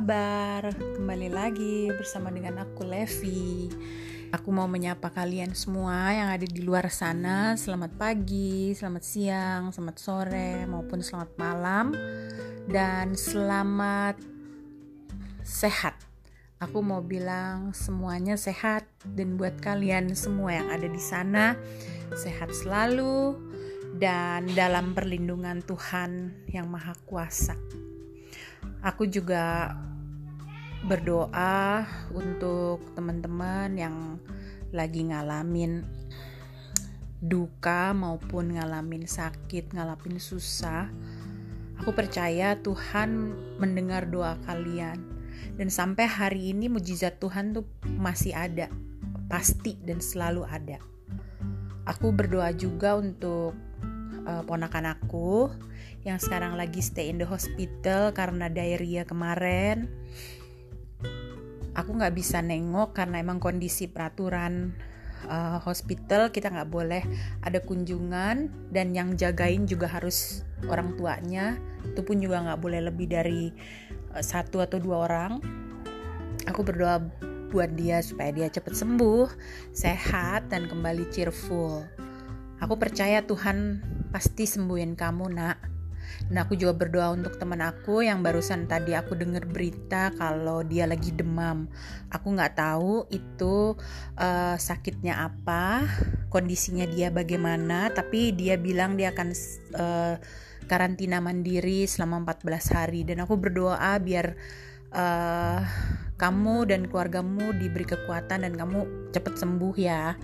Kabar? Kembali lagi bersama dengan aku Levi. Aku mau menyapa kalian semua yang ada di luar sana. Selamat pagi, selamat siang, selamat sore, maupun selamat malam, dan selamat sehat. Aku mau bilang semuanya sehat, dan buat kalian semua yang ada di sana, sehat selalu dan dalam perlindungan Tuhan yang Maha Kuasa. Aku juga berdoa untuk teman-teman yang lagi ngalamin duka maupun ngalamin sakit, ngalamin susah. Aku percaya Tuhan mendengar doa kalian. Dan sampai hari ini mujizat Tuhan tuh masih ada, pasti dan selalu ada. Aku berdoa juga untuk uh, ponakan aku yang sekarang lagi stay in the hospital karena diarrhea kemarin. Aku nggak bisa nengok karena emang kondisi peraturan uh, hospital kita nggak boleh ada kunjungan dan yang jagain juga harus orang tuanya. Itu pun juga nggak boleh lebih dari uh, satu atau dua orang. Aku berdoa buat dia supaya dia cepat sembuh, sehat dan kembali cheerful. Aku percaya Tuhan pasti sembuhin kamu nak dan aku juga berdoa untuk teman aku yang barusan tadi aku dengar berita kalau dia lagi demam. Aku nggak tahu itu uh, sakitnya apa, kondisinya dia bagaimana, tapi dia bilang dia akan uh, karantina mandiri selama 14 hari dan aku berdoa biar uh, kamu dan keluargamu diberi kekuatan dan kamu cepat sembuh ya.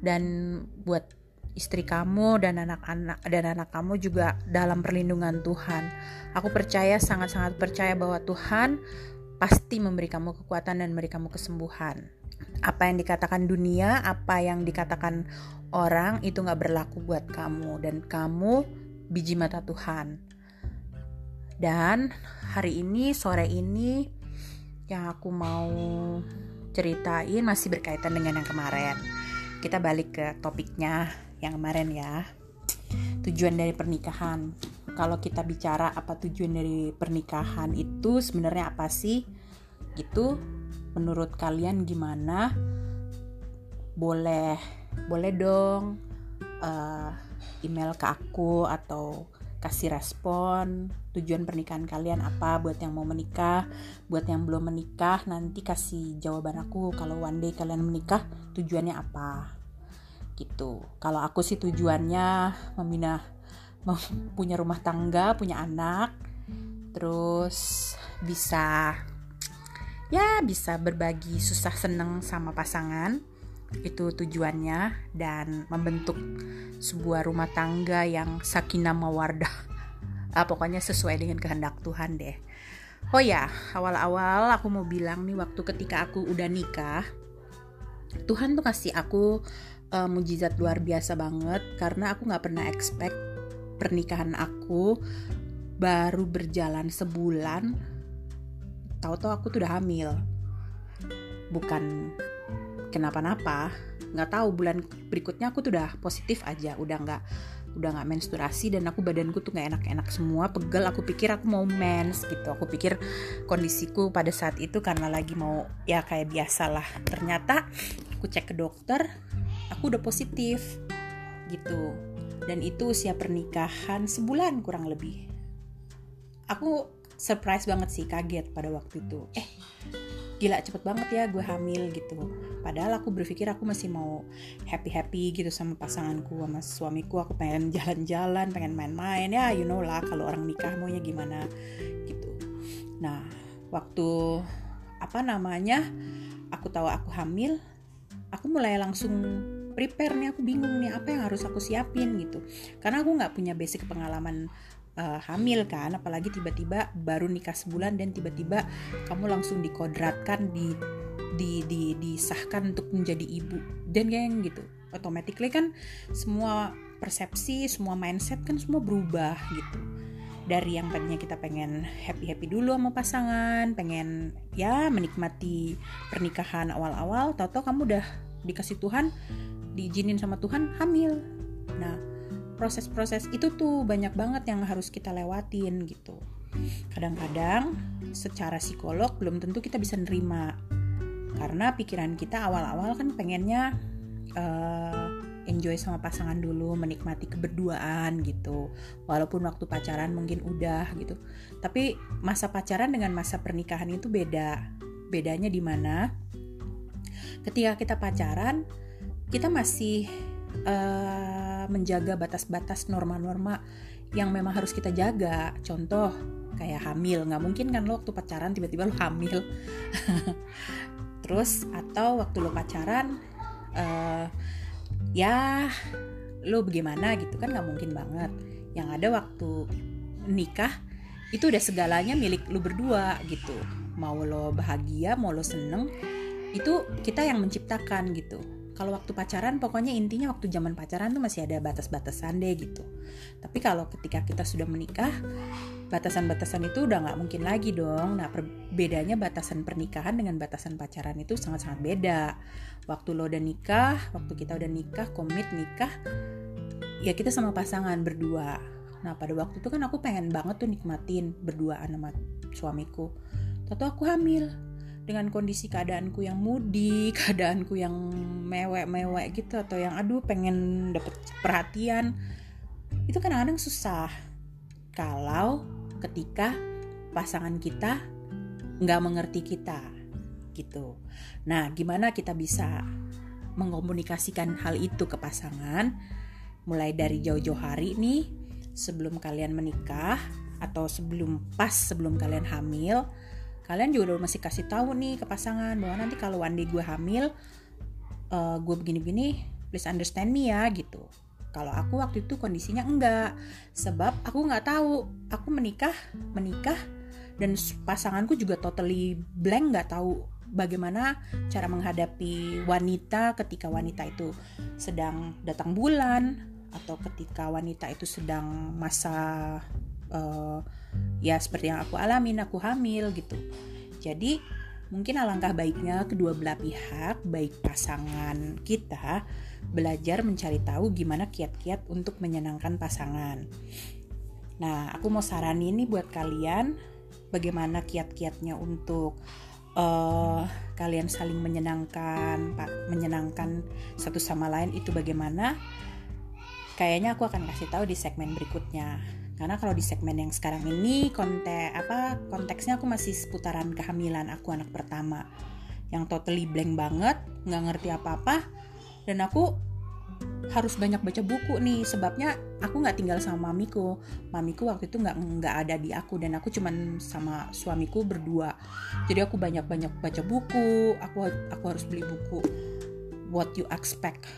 Dan buat istri kamu dan anak-anak dan anak kamu juga dalam perlindungan Tuhan. Aku percaya sangat-sangat percaya bahwa Tuhan pasti memberi kamu kekuatan dan memberi kamu kesembuhan. Apa yang dikatakan dunia, apa yang dikatakan orang itu nggak berlaku buat kamu dan kamu biji mata Tuhan. Dan hari ini sore ini yang aku mau ceritain masih berkaitan dengan yang kemarin. Kita balik ke topiknya yang kemarin ya. Tujuan dari pernikahan. Kalau kita bicara apa tujuan dari pernikahan itu sebenarnya apa sih? Itu menurut kalian gimana? Boleh boleh dong uh, email ke aku atau kasih respon tujuan pernikahan kalian apa buat yang mau menikah. Buat yang belum menikah nanti kasih jawaban aku kalau one day kalian menikah tujuannya apa gitu. Kalau aku sih tujuannya meminah punya rumah tangga punya anak terus bisa ya bisa berbagi susah seneng sama pasangan. Itu tujuannya dan membentuk sebuah rumah tangga yang sakinah mawardah. Ah, pokoknya sesuai dengan kehendak Tuhan deh. Oh ya awal-awal aku mau bilang nih waktu ketika aku udah nikah Tuhan tuh kasih aku uh, mujizat luar biasa banget karena aku nggak pernah expect pernikahan aku baru berjalan sebulan tahu-tahu aku tuh udah hamil. Bukan kenapa-napa nggak tahu bulan berikutnya aku tuh udah positif aja udah nggak udah nggak menstruasi dan aku badanku tuh nggak enak-enak semua pegel aku pikir aku mau mens gitu. Aku pikir kondisiku pada saat itu karena lagi mau ya kayak biasa lah. Ternyata aku cek ke dokter aku udah positif gitu. Dan itu usia pernikahan sebulan kurang lebih. Aku surprise banget sih kaget pada waktu itu. Eh gila cepet banget ya gue hamil gitu. Padahal aku berpikir aku masih mau happy happy gitu sama pasanganku sama suamiku. Aku pengen jalan-jalan pengen main-main. Ya you know lah kalau orang nikah maunya gimana gitu. Nah waktu apa namanya aku tahu aku hamil aku mulai langsung prepare nih aku bingung nih apa yang harus aku siapin gitu. Karena aku nggak punya basic pengalaman uh, hamil kan apalagi tiba-tiba baru nikah sebulan dan tiba-tiba kamu langsung dikodratkan di di, di disahkan untuk menjadi ibu. Dan yang gitu. Automatically kan semua persepsi semua mindset kan semua berubah gitu. Dari yang tadinya kita pengen happy happy dulu sama pasangan pengen ya menikmati pernikahan awal-awal tau-tau kamu udah dikasih Tuhan diizinin sama Tuhan hamil. Nah, proses-proses itu tuh banyak banget yang harus kita lewatin gitu. kadang-kadang secara psikolog belum tentu kita bisa nerima. Karena pikiran kita awal-awal kan pengennya uh, enjoy sama pasangan dulu menikmati keberduaan gitu. Walaupun waktu pacaran mungkin udah gitu. Tapi masa pacaran dengan masa pernikahan itu beda. Bedanya di mana? Ketika kita pacaran kita masih uh, menjaga batas-batas norma-norma yang memang harus kita jaga. Contoh kayak hamil. Nggak mungkin kan lo waktu pacaran tiba-tiba lo hamil. Terus atau waktu lo pacaran uh, ya lo bagaimana gitu kan nggak mungkin banget. Yang ada waktu nikah itu udah segalanya milik lo berdua gitu. Mau lo bahagia mau lo seneng itu kita yang menciptakan gitu kalau waktu pacaran pokoknya intinya waktu zaman pacaran tuh masih ada batas-batasan deh gitu. Tapi kalau ketika kita sudah menikah batasan-batasan itu udah nggak mungkin lagi dong. Nah bedanya batasan pernikahan dengan batasan pacaran itu sangat-sangat beda. Waktu lo udah nikah waktu kita udah nikah komit nikah ya kita sama pasangan berdua. Nah pada waktu itu kan aku pengen banget tuh nikmatin berduaan sama suamiku. Tahu aku hamil dengan kondisi keadaanku yang mudi, keadaanku yang mewek-mewek gitu atau yang aduh pengen dapet perhatian. Itu kadang-kadang susah. Kalau ketika pasangan kita nggak mengerti kita gitu. Nah, gimana kita bisa mengkomunikasikan hal itu ke pasangan? Mulai dari jauh-jauh hari nih sebelum kalian menikah atau sebelum pas sebelum kalian hamil kalian juga udah masih kasih tahu nih ke pasangan bahwa nanti kalau one day gue hamil uh, gue begini-begini please understand me ya gitu. Kalau aku waktu itu kondisinya enggak sebab aku nggak tahu. Aku menikah menikah dan pasanganku juga totally blank nggak tahu bagaimana cara menghadapi wanita ketika wanita itu sedang datang bulan atau ketika wanita itu sedang masa uh, ya seperti yang aku alamin aku hamil gitu. Jadi mungkin alangkah baiknya kedua belah pihak baik pasangan kita belajar mencari tahu gimana kiat-kiat untuk menyenangkan pasangan. Nah aku mau saranin nih buat kalian bagaimana kiat-kiatnya untuk uh, kalian saling menyenangkan menyenangkan satu sama lain itu bagaimana? Kayaknya aku akan kasih tahu di segmen berikutnya karena kalau di segmen yang sekarang ini konten apa konteksnya aku masih seputaran kehamilan aku anak pertama. Yang totally blank banget nggak ngerti apa-apa dan aku harus banyak baca buku nih. Sebabnya aku nggak tinggal sama mamiku. Mamiku waktu itu nggak nggak ada di aku dan aku cuman sama suamiku berdua. Jadi aku banyak banyak baca buku aku aku harus beli buku. What you expect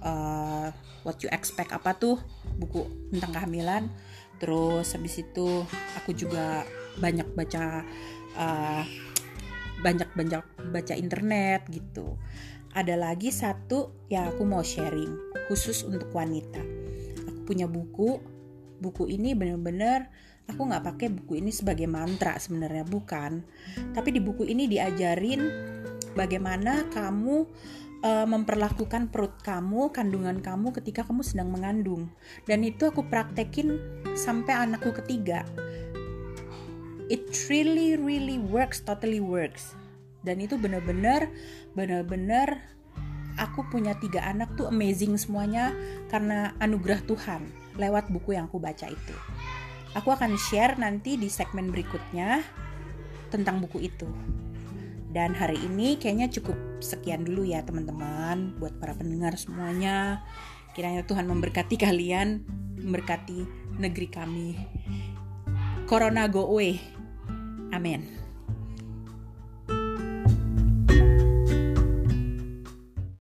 uh, what you expect apa tuh? Buku tentang kehamilan terus habis itu aku juga banyak baca uh, banyak banyak baca internet gitu. Ada lagi satu yang aku mau sharing khusus untuk wanita. Aku punya buku. Buku ini bener-bener aku nggak pakai buku ini sebagai mantra sebenarnya bukan. Tapi di buku ini diajarin bagaimana kamu uh, memperlakukan perut kamu, kandungan kamu ketika kamu sedang mengandung. Dan itu aku praktekin sampai anakku ketiga. It really really works, totally works. Dan itu benar-benar benar-benar aku punya tiga anak tuh amazing semuanya karena anugerah Tuhan lewat buku yang aku baca itu. Aku akan share nanti di segmen berikutnya tentang buku itu. Dan hari ini kayaknya cukup sekian dulu ya teman-teman buat para pendengar semuanya. Kiranya Tuhan memberkati kalian, memberkati negeri kami. Corona go away. Amin.